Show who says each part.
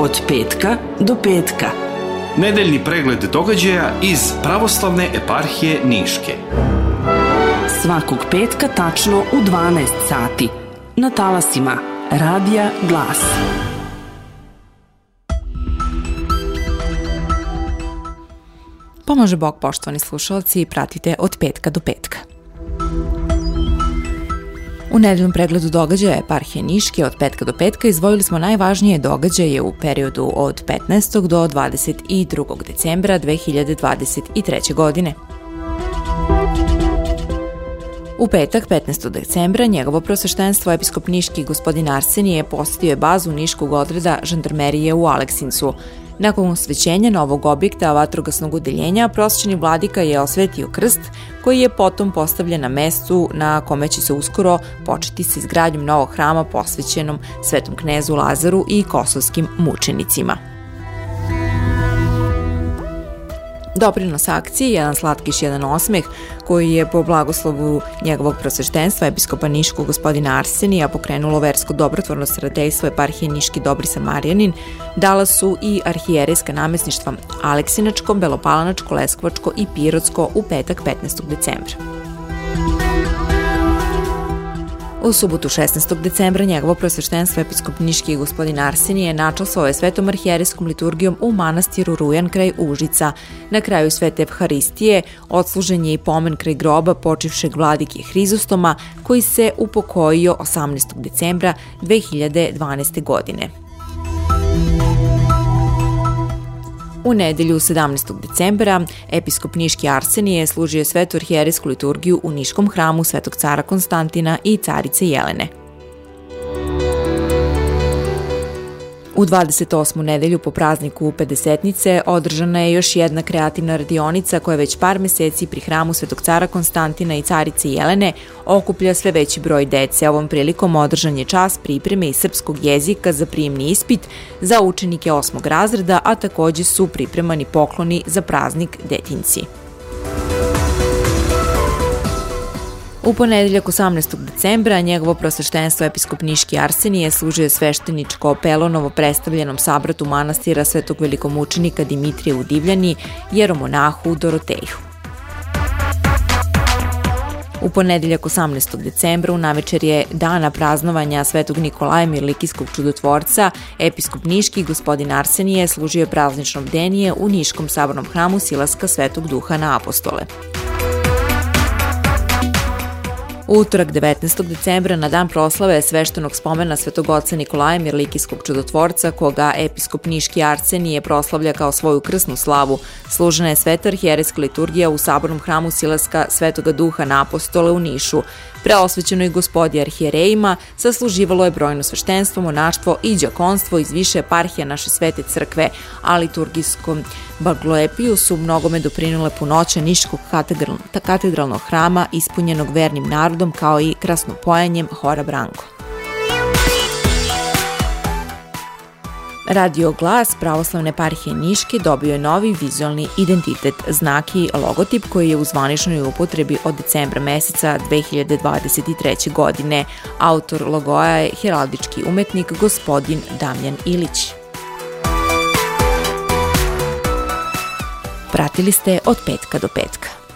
Speaker 1: Od petka do petka.
Speaker 2: Nedeljni pregled događaja iz pravoslavne eparhije Niške.
Speaker 1: Svakog petka tačno u 12 sati. Na talasima Radija Glas.
Speaker 3: Pomože Bog, poštovani slušalci, pratite od petka do petka. U nedeljnom pregledu događaja eparhije Niške od petka do petka izvojili smo najvažnije događaje u periodu od 15. do 22. decembra 2023. godine. U petak, 15. decembra, njegovo prosveštenstvo episkop Niški gospodin Arsenije posetio je bazu Niškog odreda žandarmerije u Aleksincu. Nakon osvećenja novog objekta vatrogasnog udeljenja, prosjećeni vladika je osvetio krst, koji je potom postavljen na mestu na kome će se uskoro početi sa izgradnjom novog hrama posvećenom svetom knezu Lazaru i kosovskim mučenicima. Doprinos akciji Jedan slatkiš, jedan osmeh, koji je po blagoslovu njegovog prosveštenstva episkopa Niškog gospodina Arsenija pokrenulo versko dobrotvorno sradejstvo eparhije Niški Dobri Samarijanin, dala su i arhijerejska namesništva Aleksinačko, Belopalanačko, Leskvačko i Pirotsko u petak 15. decembra. U subotu 16. decembra njegovo prosveštenstvo episkop Niški gospodin Arsenije je svetom arhijerijskom liturgijom u manastiru Rujan kraj Užica. Na kraju svete Evharistije odslužen je i pomen kraj groba počivšeg vladike Hrizostoma koji se upokojio 18. decembra 2012. godine. U nedelju 17. decembra episkop Niški Arsenije služio svetu arhijerijsku liturgiju u Niškom hramu Svetog cara Konstantina i carice Jelene. U 28. nedelju po prazniku Pedesetnice održana je još jedna kreativna radionica koja već par meseci pri hramu Svetog cara Konstantina i carice Jelene okuplja sve veći broj dece. Ovom prilikom održan je čas pripreme iz srpskog jezika za prijemni ispit za učenike osmog razreda, a takođe su pripremani pokloni za praznik detinci. U ponedeljak 18. decembra njegovo prosveštenstvo episkop Niški Arsenije služio svešteničko pelonovo predstavljenom sabratu manastira svetog velikomučenika Dimitrije u Divljani, jeromonahu Doroteju. U ponedeljak 18. decembra u navečer je dana praznovanja Svetog Nikolaja Mirlikijskog čudotvorca, episkop Niški gospodin Arsenije služio je bdenije u Niškom sabornom hramu Silaska Svetog Duha na apostole. Utorak 19. decembra na dan proslave sveštenog spomena Svetog oca Nikolaja Mirlikijskog čudotvorca, koga episkop Niški Arsenije proslavlja kao svoju krsnu slavu, služena je sveta arhijerejska liturgija u sabornom hramu Silaska Svetoga Duha na apostole u Nišu, Preosvećenoj gospodi arhijerejima sasluživalo je brojno sveštenstvo, monaštvo i džakonstvo iz više eparhija naše svete crkve, a liturgijskom bagloepiju su mnogome doprinule punoća Niškog katedralnog hrama ispunjenog vernim narodom kao i krasnopojanjem Hora Branko. Radio Glas pravoslavne parhije Niške dobio je novi vizualni identitet, znak i logotip koji je u zvaničnoj upotrebi od decembra meseca 2023. godine. Autor logoja je heraldički umetnik gospodin Damjan Ilić. Pratili ste od petka do petka.